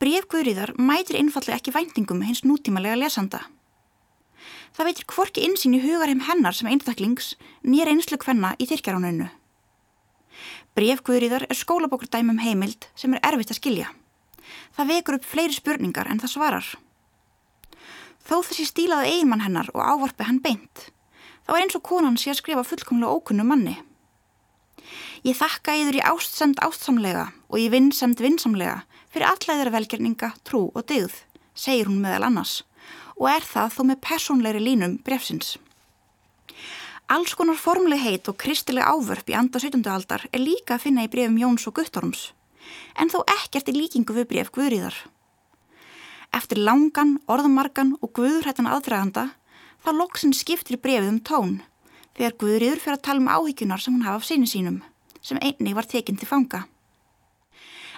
Speaker 6: bref Guðriðar mætir einfallega ekki væntingum hins nútímalega lesanda. Það veitir hvorki insýn í hugarheim hennar sem einstaklings nýjar einslu kvenna í Tyrkjaráninu. Bref Guðriðar er skólabokurdæmum heimild sem er erfitt að skilja. Það vekur upp fleiri spurningar en það svarar. Þó þessi stílaði eiginmann hennar og ávarpi hann beint, þá er eins og konan sé að skrifa fullkomlega ókunnu manni. Ég þakka yður í ástsemt ástsamlega og í vinnsemt vinnsamlega fyrir alla þeirra velgerninga, trú og dyggð, segir hún meðal annars og er það þó með personleiri línum brefsins. Alls konar formleg heit og kristileg ávörp í anda 17. aldar er líka að finna í brefum Jóns og Guttorms, en þó ekkert í líkingu við bref Guðríðar. Eftir langan, orðmarkan og guðurhættan aðdraganda þá loksin skiptir brefið um tón þegar Guðríður fyrir að tala um áhyggjunar sem hún hafa af sinni sínum, sem einni var tekinn til fanga.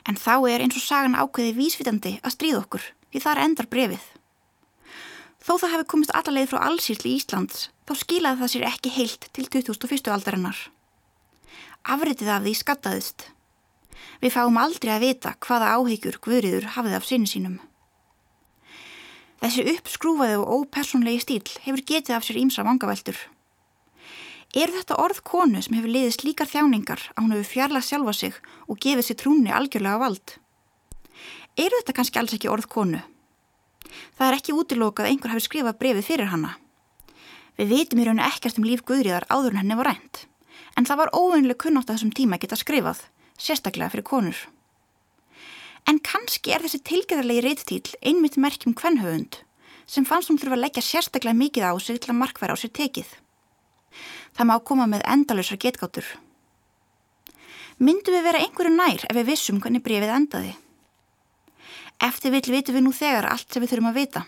Speaker 6: En þá er eins og sagan ákveði vísvitandi að stríða okkur, því þar endar brefið. Þó það hefði komist allalegð frá allsýrli í Íslands, þá skilaði það sér ekki heilt til 2001. aldarinnar. Afritið af því skattaðist. Við fáum aldrei að vita hvaða áhyggjur Guðriður hafið af sinni sínum. Þessi uppskrúfaði og ópersonlegi stíl hefur getið af sér ímsa vangaveltur. Er þetta orð konu sem hefur liðið slíkar þjáningar að hún hefur fjarlað sjálfa sig og gefið sér trúni algjörlega vald? Er þetta kannski alls ekki orð konu? Það er ekki útilokað að einhver hafi skrifað brefið fyrir hanna. Við veitum í rauninu ekkert um líf Guðriðar áður en henni var rænt, en það var óveinlega kunnátt að þessum tíma geta skrifað, sérstaklega fyrir konur. En kannski er þessi tilgeðarlegi reyttýl einmitt merkjum kvennhauðund, sem fannst hún þurfa að leggja sérstaklega mikið á sig til að markværa á sér tekið. Það má koma með endalösra getgáttur. Myndu við vera einhverju nær ef við vissum hvernig brefið endaði? Eftir vill vitum við nú þegar allt sem við þurfum að vita.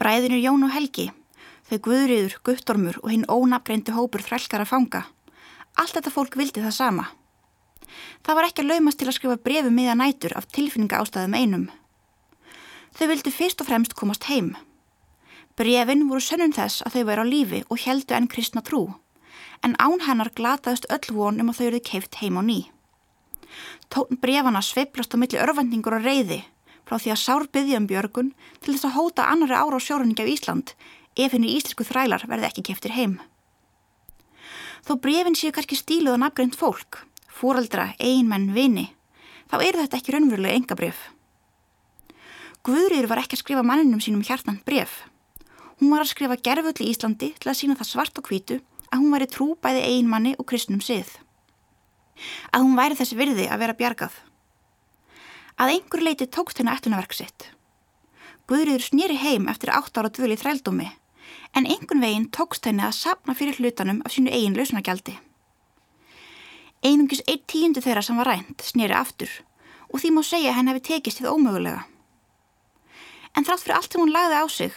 Speaker 6: Bræðinur Jón og Helgi, þau Guðriður, Guttormur og hinn ónafgreindu hópur þrælkara fanga. Allt þetta fólk vildi það sama. Það var ekki að laumast til að skrifa brefu miða nætur af tilfinninga ástæðum einum. Þau vildi fyrst og fremst komast heim. Brefin voru sönnum þess að þau væri á lífi og heldu enn kristna trú, en án hennar glataðist öll von um að þau eruði keift heim á ný. Tókn brefana sveiplast á milli örvendingur og reyði frá því að sár byggja um björgun til þess að hóta annari ára á sjórunningi af Ísland ef henni íslensku þrælar verði ekki keftir heim. Þó brefin séu kannski stíluð og nafngreint fólk, fóraldra, einmenn, vini, þá eru þetta ekki raunverulega enga bref. Guðrýður var ekki að skrifa manninum sínum hjartan bref. Hún var að skrifa gerfull í Íslandi til að sína það svart og hvítu að hún væri trú bæði einmanni og kristnum sið að hún væri þessi virði að vera bjargað. Að einhver leiti tókst henni eftirnaverk sitt. Guðriður snýri heim eftir átt ára dvöli þrældómi en einhvern veginn tókst henni að sapna fyrir hlutanum af sínu eigin lausnagjaldi. Einungis einn tíundu þeirra sem var rænt snýri aftur og því má segja henni hefði tekist þið ómögulega. En þrátt fyrir allt sem hún lagði á sig,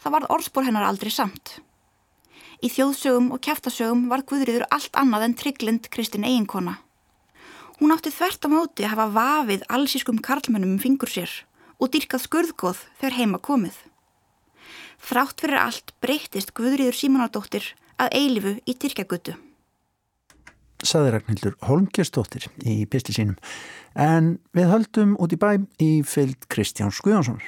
Speaker 6: það varð orðspór hennar aldrei samt. Í þjóðsögum og kæftasögum var Guðriður allt annað en trygglind Kristin eiginkona. Hún átti þvert á móti að hafa vafið allsískum karlmennum um fingur sér og dyrkað skurðgóð þegar heima komið. Þrátt fyrir allt breyttist Guðriður Símonardóttir að eilifu í Tyrkjagutu.
Speaker 1: Saði Ragnhildur Holmgerstóttir í pisti sínum en við höldum út í bæ í fyllt Kristján Skuðjónssonar.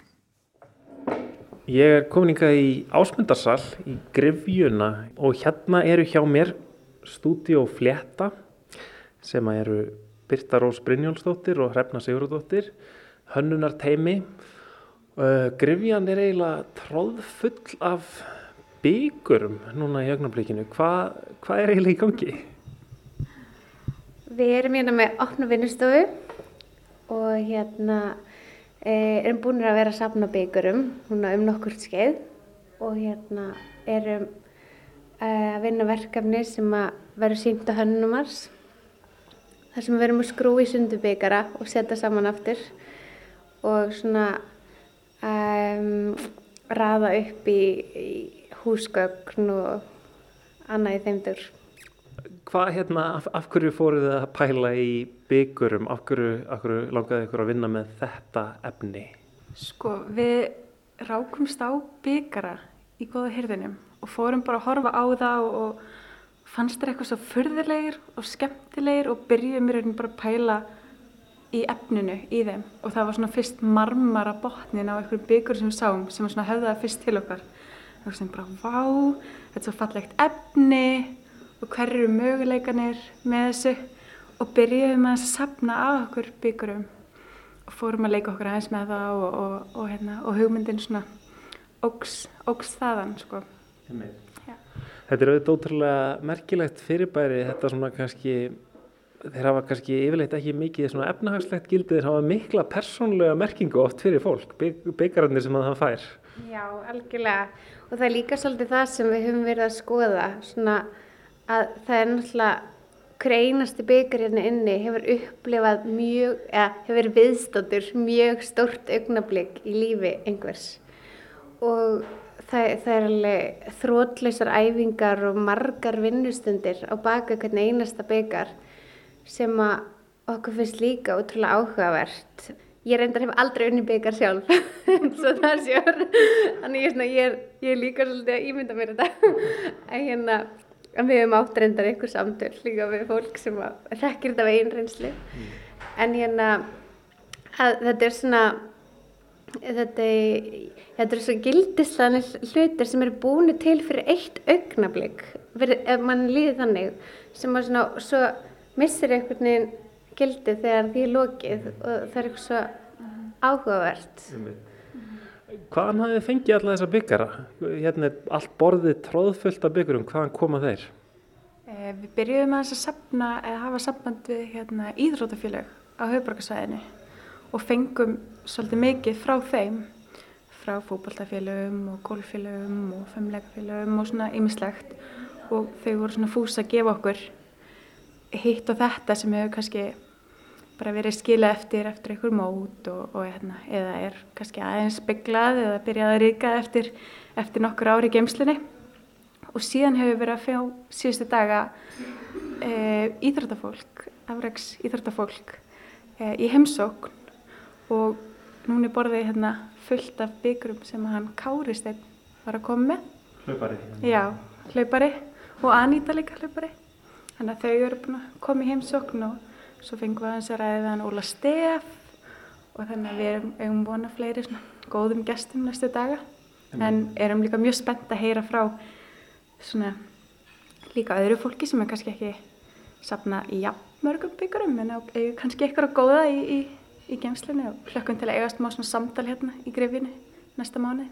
Speaker 2: Ég er komin ykkar í ásmundarsal í Grifjuna og hérna eru hjá mér stúdíó Fletta sem eru Birta Rós Brynjólfsdóttir og Hrefna Sigurðardóttir, hönnunar teimi. Grifjan er eiginlega tróðfull af byggurum núna í augnablikinu. Hvað hva er eiginlega í gangi?
Speaker 7: Við erum hérna með opna vinnustofu og hérna Eh, erum búin að vera að sapna byggurum um nokkur skeið. Og hérna erum eh, að vinna verkefni sem að vera sínt á hönnumars þar sem við verum að skrú í sundu byggara og setja saman aftur og svona um, raða upp í, í húsgögn og annað í þeimdur
Speaker 2: hvað hérna, af, af hverju fóruð þið að pæla í byggurum, af hverju, af hverju langaði ykkur að vinna með þetta efni?
Speaker 8: Sko, við rákumst á byggara í góða hyrðinum og fórum bara að horfa á það og, og fannst þér eitthvað svo förðilegir og skemmtilegir og byrjuðum rauninu bara að pæla í efninu í þeim. Og það var svona fyrst marmara botnin á einhverjum byggur sem við sáum sem var svona höfðaða fyrst til okkar. Og það svona bara, vá, þetta er svo fallegt efni og hver eru möguleikanir með þessu og byrjuðum að sapna af okkur byggurum og fórum að leika okkur aðeins með það og, og, og, hérna, og hugmyndin svona ógs, ógs þaðan sko.
Speaker 2: Þetta er auðvitað ótrúlega merkilegt fyrirbæri, þetta svona kannski, þeir hafa kannski yfirleitt ekki mikið svona efnahagslegt gildið, þeir hafa mikla persónlega merkingu oft fyrir fólk, byggararnir sem það fær.
Speaker 7: Já, algjörlega. Og það er líka svolítið það sem við höfum verið að skoða, svona að það er náttúrulega hver einasti byggar hérna inni hefur upplifað mjög, eða hefur viðstáttur mjög stórt augnablík í lífi einhvers og það, það er alveg þrótleysar æfingar og margar vinnustundir á baka hvern einasta byggar sem að okkur finnst líka útrúlega áhugavert. Ég reyndar hef aldrei unni byggar sjálf, svo það séur, þannig ég, ég, er, ég er líka svolítið að ímynda mér þetta. En hérna, En við hefum átt reyndar einhver samtöl líka við fólk sem rekkir þetta veginn reynslu. Mm. En hérna, að, þetta er svona, þetta er, þetta er svona gildislanir hlutir sem eru búinu til fyrir eitt augnablík, ef mann líði þannig, sem að svona, svo missir einhvern veginn gildi þegar því er lokið og það er eitthvað svo áhugavert. Mm.
Speaker 2: Hvaðan hafið fengið alla þessa byggara? Hérna er allt borðið tróðfullt af byggurum, hvaðan koma þeir?
Speaker 8: Eh, við byrjuðum að sapna, hafa samband við hérna, íðrótafélag á höfuborgarsvæðinu og fengum svolítið mikið frá þeim, frá fókbaltafélagum og gólfélagum og femlegafélagum og svona ýmislegt og þau voru svona fús að gefa okkur hitt og þetta sem hefur kannski bara verið skila eftir eftir einhver mót og, og hérna, eða er kannski aðeins bygglað eða byrjað að ríka eftir, eftir nokkur ári í geimslunni og síðan hefur við verið að fjá síðustu daga e, íþróttafólk, afreiks íþróttafólk e, í heimsókn og núni borðið hérna fullt af byggurum sem hann Káristeinn var að koma með.
Speaker 2: Hlaupari?
Speaker 8: Já, hlaupari og Aníta líka hlaupari. Þannig að þau eru búin að koma í heimsókn og Svo fengum við aðeins að ræða hann Óla Steff og þannig að við erum, erum vonað fleiri svona góðum gestum næstu daga. Mm. En erum líka mjög spennt að heyra frá svona líka öðru fólki sem er kannski ekki sapna í jafnmörgum byggurum en er kannski eitthvað að góða í, í, í gemslinu og hlökkum til að eigast má svona samtal hérna í grefinu næsta mánu.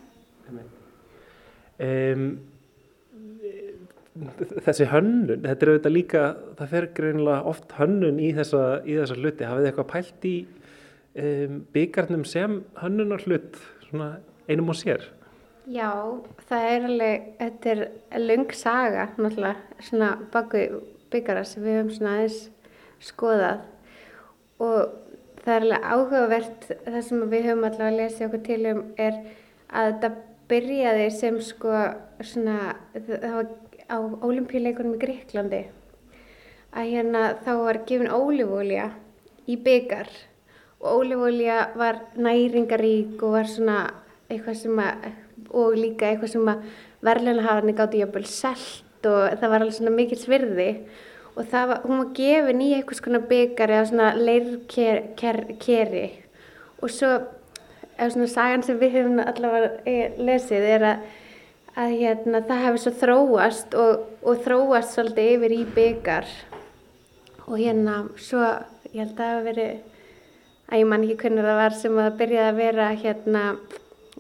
Speaker 2: Um, þessi hönnun, þetta er auðvitað líka það fer greinilega oft hönnun í þessa, í þessa hluti, hafið þið eitthvað pælt í um, byggarnum sem hönnunar hlut svona einum og sér?
Speaker 7: Já, það er alveg, þetta er lung saga náttúrulega, svona baku byggara sem við höfum svona aðeins skoðað og það er alveg áhugavert það sem við höfum allavega að lesa okkur til um er að þetta byrjaði sem sko svona, það var á ólimpíuleikunum í Greiklandi að hérna þá var gefin ólífólja í byggar og ólífólja var næringarík og var svona eitthvað sem að og líka eitthvað sem að verðlunahafarni gátti jafnvel selt og það var alveg svona mikil svirði og það var, hún var gefin í eitthvað svona byggar eða svona leirkeri og svo eða svona sagan sem við hefum allavega lesið er að að hérna, það hefði svo þróast og, og þróast svolítið yfir í byggar og hérna svo ég held að það hefði verið að ég man ekki hvernig það var sem að byrjaði að vera hérna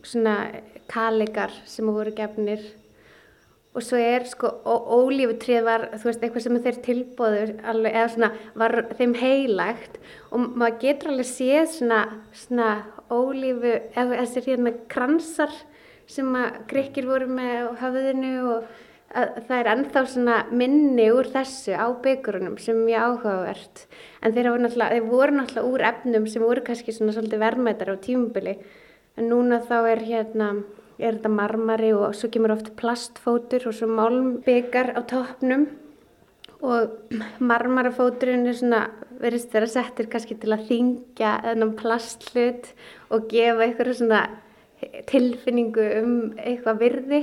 Speaker 7: svona kaligar sem voru gefnir. Og svo er sko ólífutrið var þú veist eitthvað sem þeir tilbóður alveg, eða svona var þeim heilagt. Og maður getur alveg séð svona, svona ólífu eða þessir hérna kransar sem að grekkir voru með á höfðinu og það er ennþá svona minni úr þessu á byggurunum sem er mjög áhugavert. En þeir voru náttúrulega, úr efnum sem voru kannski svona svolítið verðmættar á tímubili en núna þá er hérna er þetta marmari og svo kemur oft plastfótur og svo málmbyggar á toppnum. Og marmarafóturinn er svona verist þeirra settir kannski til að þingja þennan plastlut og gefa eitthvað svona tilfinningu um eitthvað virði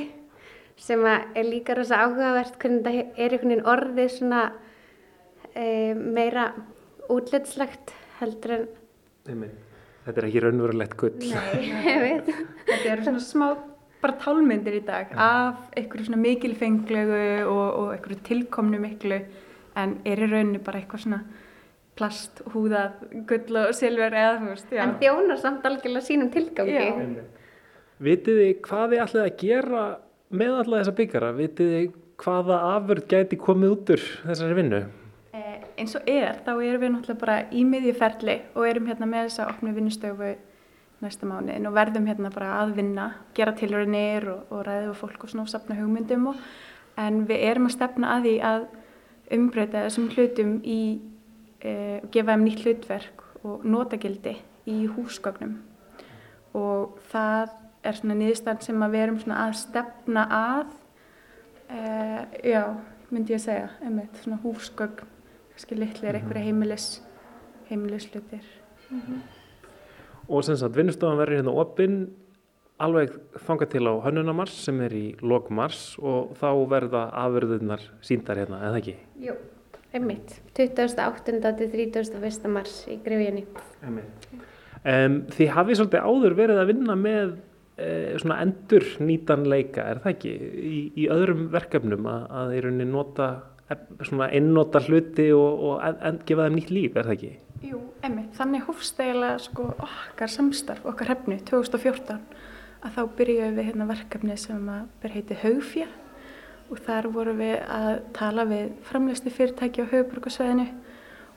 Speaker 7: sem er líka rosa áhugavert hvernig þetta er einhvern veginn orðið svona e, meira útletslegt heldur en
Speaker 2: Nei, Þetta er ekki raunverulegt gull
Speaker 7: Nei, ég veit
Speaker 8: Þetta eru svona smá bara tálmyndir í dag ja. af einhverju svona mikilfenglegu og, og einhverju tilkomnu miklu en er í rauninu bara eitthvað svona plast, húðað, gull og silver eða þú veist,
Speaker 7: já. En þjónar samt algjörlega sínum tilgangi. Já.
Speaker 2: Vitið þið hvað þið ætlaði að gera með alla þessa byggjara? Vitið þið hvaða afurð gæti komið út úr þessari vinnu?
Speaker 8: Eh, eins og er, þá erum við náttúrulega bara í miðjuferli og erum hérna með þess að opna vinnustöfu næsta mánuðin og verðum hérna bara að vinna, gera tilhörinir og, og ræða við fólk og svona og sapna hugmyndum og, en við erum að stefna að því að umbreyta þessum hlutum í eh, gefa þeim nýtt hlutverk og notagildi í húsgögnum og það er svona niðurstand sem að við erum svona að stefna að eh, já, myndi ég að segja einmitt, svona húsgögn kannski litlir, einhverja heimilis heimilislutir
Speaker 2: Og sem sagt, vinnustofan verður hérna opinn alveg þangað til á hönnunamars sem er í lok mars og þá verða afurðunar síndar hérna, eða ekki?
Speaker 7: Jú, einmitt. 28. til 31. mars í Grifjunni.
Speaker 2: Um, þið hafið svolítið áður verið að vinna með svona endur nýtanleika, er það ekki? Í, í öðrum verkefnum að, að í rauninni nota svona einnota hluti og, og en, en, gefa þeim nýtt líf, er það ekki?
Speaker 8: Jú, einmitt, þannig hófst eiginlega sko okkar samstarf, okkar hefnu 2014 að þá byrjuðum við hérna verkefni sem að ber heiti Haugfjö og þar vorum við að tala við framleiðslu fyrirtæki á Haugburgarsveðinu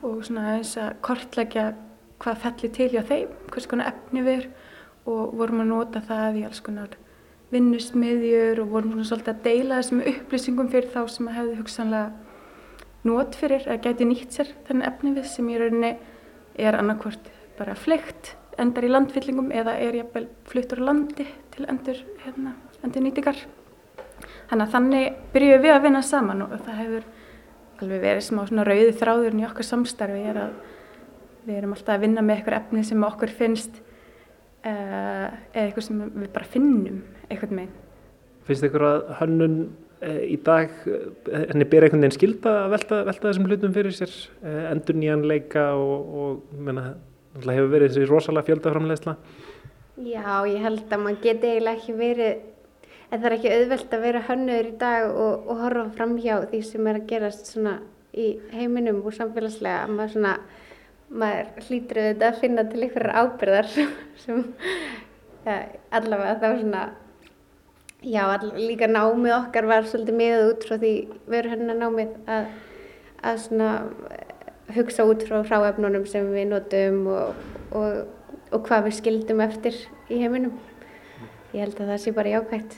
Speaker 8: og svona aðeins að kortleggja hvað fellir til hjá þeim, hvers konar efni við er og vorum að nota það í alls konar vinnusmiðjur og vorum svolítið að deila þessum upplýsingum fyrir þá sem að hefðu hugsanlega not fyrir að gæti nýtt sér þennan efni við sem í rauninni er annarkvort bara fleikt, endar í landfyllingum eða er jafnvel fluttur á landi til endur, hérna, endur nýtingar. Þannig að þannig byrjuðum við að vinna saman og það hefur alveg verið smá svona rauði þráðurinn í okkar samstarfi er að við erum alltaf að vinna með eitthvað efni sem okkur finnst eða eitthvað sem við bara finnum eitthvað með.
Speaker 2: Finnst ykkur að hönnun eh, í dag, eh, henni ber einhvern veginn skilda að velta, velta þessum hlutum fyrir sér, eh, endur nýjanleika og, og menna, náttúrulega hefur verið þessi rosalega fjöldaframlegsla?
Speaker 7: Já, ég held að maður geti eiginlega ekki verið, en það er ekki auðvelt að vera hönnuður í dag og, og horfa fram hjá því sem er að gerast svona í heiminum og samfélagslega að maður svona, maður hlýtur auðvitað að finna til einhverjar ábyrðar sem ja, allavega þá svona, já, all, líka námið okkar var svolítið miðað út frá því veru hennar námið að, að svona hugsa út frá hráefnunum sem við notum og, og, og hvað við skildum eftir í heiminum. Ég held að það sé bara jákvægt.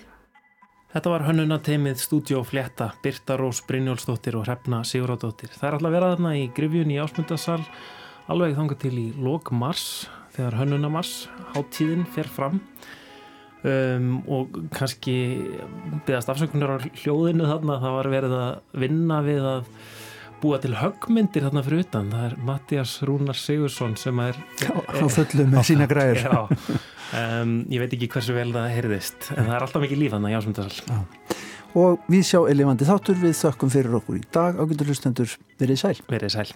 Speaker 2: Þetta var hönnunateimið Studio Fletta, Birta Rós Brynjólfsdóttir og Hrefna Sigurðardóttir. Það er alltaf að vera þarna í grifjun í ásmundarsal alveg þangað til í lok mars þegar hönnunamars, háttíðin fer fram. Um, og kannski byggast afsökunar á hljóðinu þarna það var verið að vinna við að búa til höggmyndir þarna fyrir utan. Það er Mattias Rúnar Sigursson sem er
Speaker 1: Já, á fullu með sína græður.
Speaker 2: Um, ég veit ekki hversu vel það heyrðist en það er alltaf mikið líf þarna í ásmundarsal.
Speaker 1: Og við sjá elefandi þáttur við þökkum fyrir okkur í dag. Ágættur hlustendur verið sæl.
Speaker 2: Verið sæl